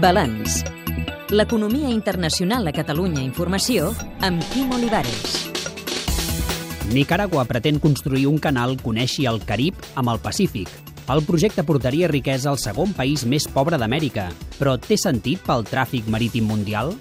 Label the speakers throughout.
Speaker 1: Balanç. L'economia internacional a Catalunya Informació amb Quim Olivares.
Speaker 2: Nicaragua pretén construir un canal que uneixi el Carib amb el Pacífic. El projecte portaria riquesa al segon país més pobre d'Amèrica, però té sentit pel tràfic marítim mundial?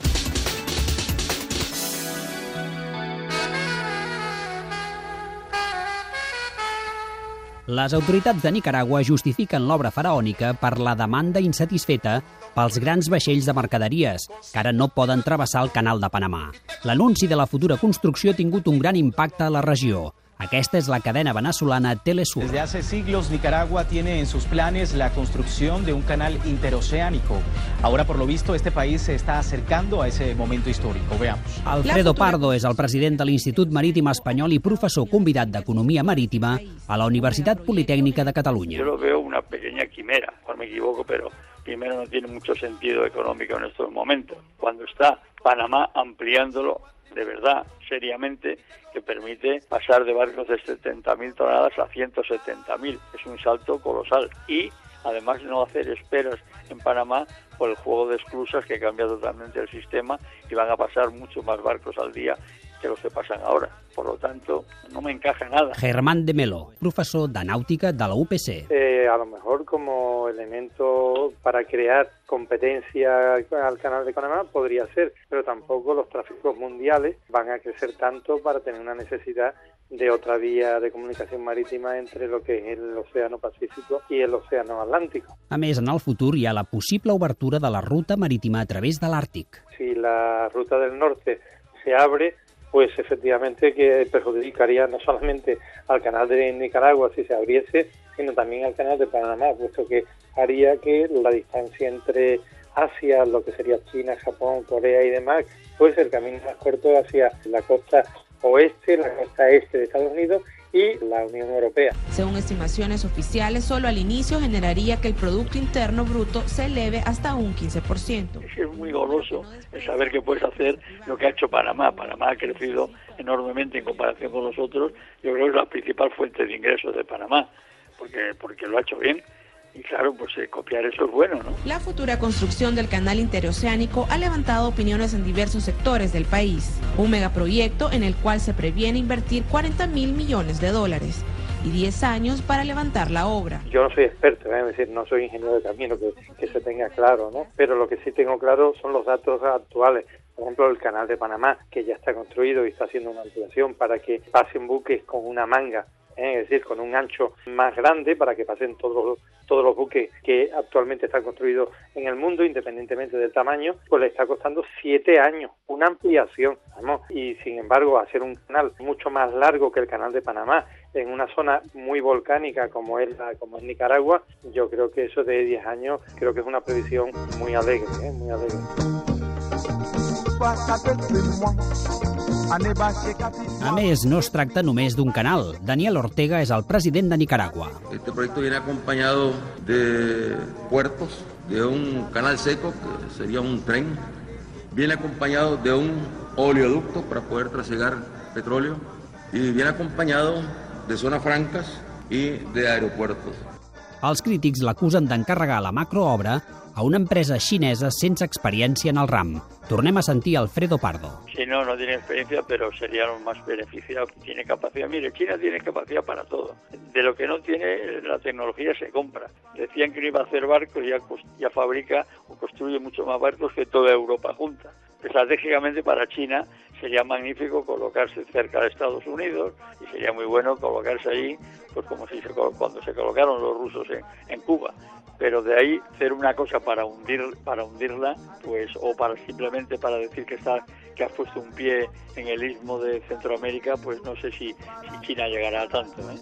Speaker 2: Les autoritats de Nicaragua justifiquen l'obra faraònica per la demanda insatisfeta pels grans vaixells de mercaderies, que ara no poden travessar el canal de Panamà. L'anunci de la futura construcció ha tingut un gran impacte a la regió. Aquesta es la cadena venezolana Telesur.
Speaker 3: Desde hace siglos Nicaragua tiene en sus planes la construcción de un canal interoceánico. Ahora por lo visto este país se está acercando a ese momento histórico. Veamos.
Speaker 2: Alfredo Pardo és el president de l'Institut Marítim Espanyol i professor convidat d'Economia Marítima a la Universitat Politécnica de Catalunya.
Speaker 4: Yo lo veo una pequeña quimera, no me equivoco, pero primero no tiene mucho sentido económico en estos momentos. Cuando está Panamá ampliándolo de verdad, seriamente, que permite pasar de barcos de 70.000 toneladas a 170.000. Es un salto colosal. Y además no hacer esperas en Panamá por el juego de esclusas que cambia totalmente el sistema y van a pasar mucho más barcos al día que los que pasan ahora. Por lo tanto, no me encaja nada.
Speaker 2: Germán de Melo, professor de Nàutica de la UPC.
Speaker 5: Eh, a lo mejor como elemento para crear competencia al canal de Panamá podría ser, pero tampoco los tráficos mundiales van a crecer tanto para tener una necesidad de otra vía de comunicación marítima entre lo que es el Océano Pacífico y el Océano Atlántico.
Speaker 2: A més, en el futur hi ha la possible obertura de la ruta marítima a través de l'Àrtic.
Speaker 5: Si la ruta del norte se abre, pues efectivamente que perjudicaría no solamente al canal de Nicaragua si se abriese, sino también al canal de Panamá, puesto que haría que la distancia entre Asia, lo que sería China, Japón, Corea y demás, pues el camino más corto hacia la costa oeste, la costa este de Estados Unidos y la Unión Europea.
Speaker 6: Según estimaciones oficiales, solo al inicio generaría que el Producto Interno Bruto se eleve hasta un 15%.
Speaker 4: Es muy goloso el saber que puedes hacer lo que ha hecho Panamá. Panamá ha crecido enormemente en comparación con nosotros. Yo creo que es la principal fuente de ingresos de Panamá, porque, porque lo ha hecho bien. Y claro, pues eh, copiar eso es bueno, ¿no?
Speaker 6: La futura construcción del canal interoceánico ha levantado opiniones en diversos sectores del país. Un megaproyecto en el cual se previene invertir 40 mil millones de dólares y 10 años para levantar la obra.
Speaker 5: Yo no soy experto, es decir, no soy ingeniero de camino, que, que se tenga claro, ¿no? Pero lo que sí tengo claro son los datos actuales. Por ejemplo, el canal de Panamá, que ya está construido y está haciendo una ampliación para que pasen buques con una manga es decir, con un ancho más grande para que pasen todos los, todos los buques que actualmente están construidos en el mundo, independientemente del tamaño, pues le está costando siete años, una ampliación, vamos, y sin embargo hacer un canal mucho más largo que el canal de Panamá en una zona muy volcánica como es la, como es Nicaragua, yo creo que eso de 10 años creo que es una previsión muy alegre, ¿eh? muy alegre.
Speaker 2: A més, no es tracta només canal. Daniel Ortega és el president de Nicaragua.
Speaker 7: Este proyecto viene acompañado de puertos, de un canal seco, que sería un tren, viene acompañado de un oleoducto para poder trasegar petróleo y viene acompañado de zonas francas y de aeropuertos.
Speaker 2: Els crítics l'acusen d'encarregar la macroobra a una empresa xinesa sense experiència en el ram. Tornem a sentir Alfredo Pardo.
Speaker 4: Si no, no tiene experiencia, pero sería lo más beneficiado. Tiene capacidad. Mire, China tiene capacidad para todo. De lo que no tiene, la tecnología se compra. Decían que no iba a hacer barcos ya, ya fabrica o construye mucho más barcos que toda Europa junta. Estratégicamente para China sería magnífico colocarse cerca de Estados Unidos y sería muy bueno colocarse allí, pues como si se, cuando se colocaron los rusos en, en Cuba. Pero de ahí hacer una cosa para hundir para hundirla, pues o para simplemente para decir que está que ha puesto un pie en el istmo de Centroamérica, pues no sé si, China llegará a tanto. ¿eh?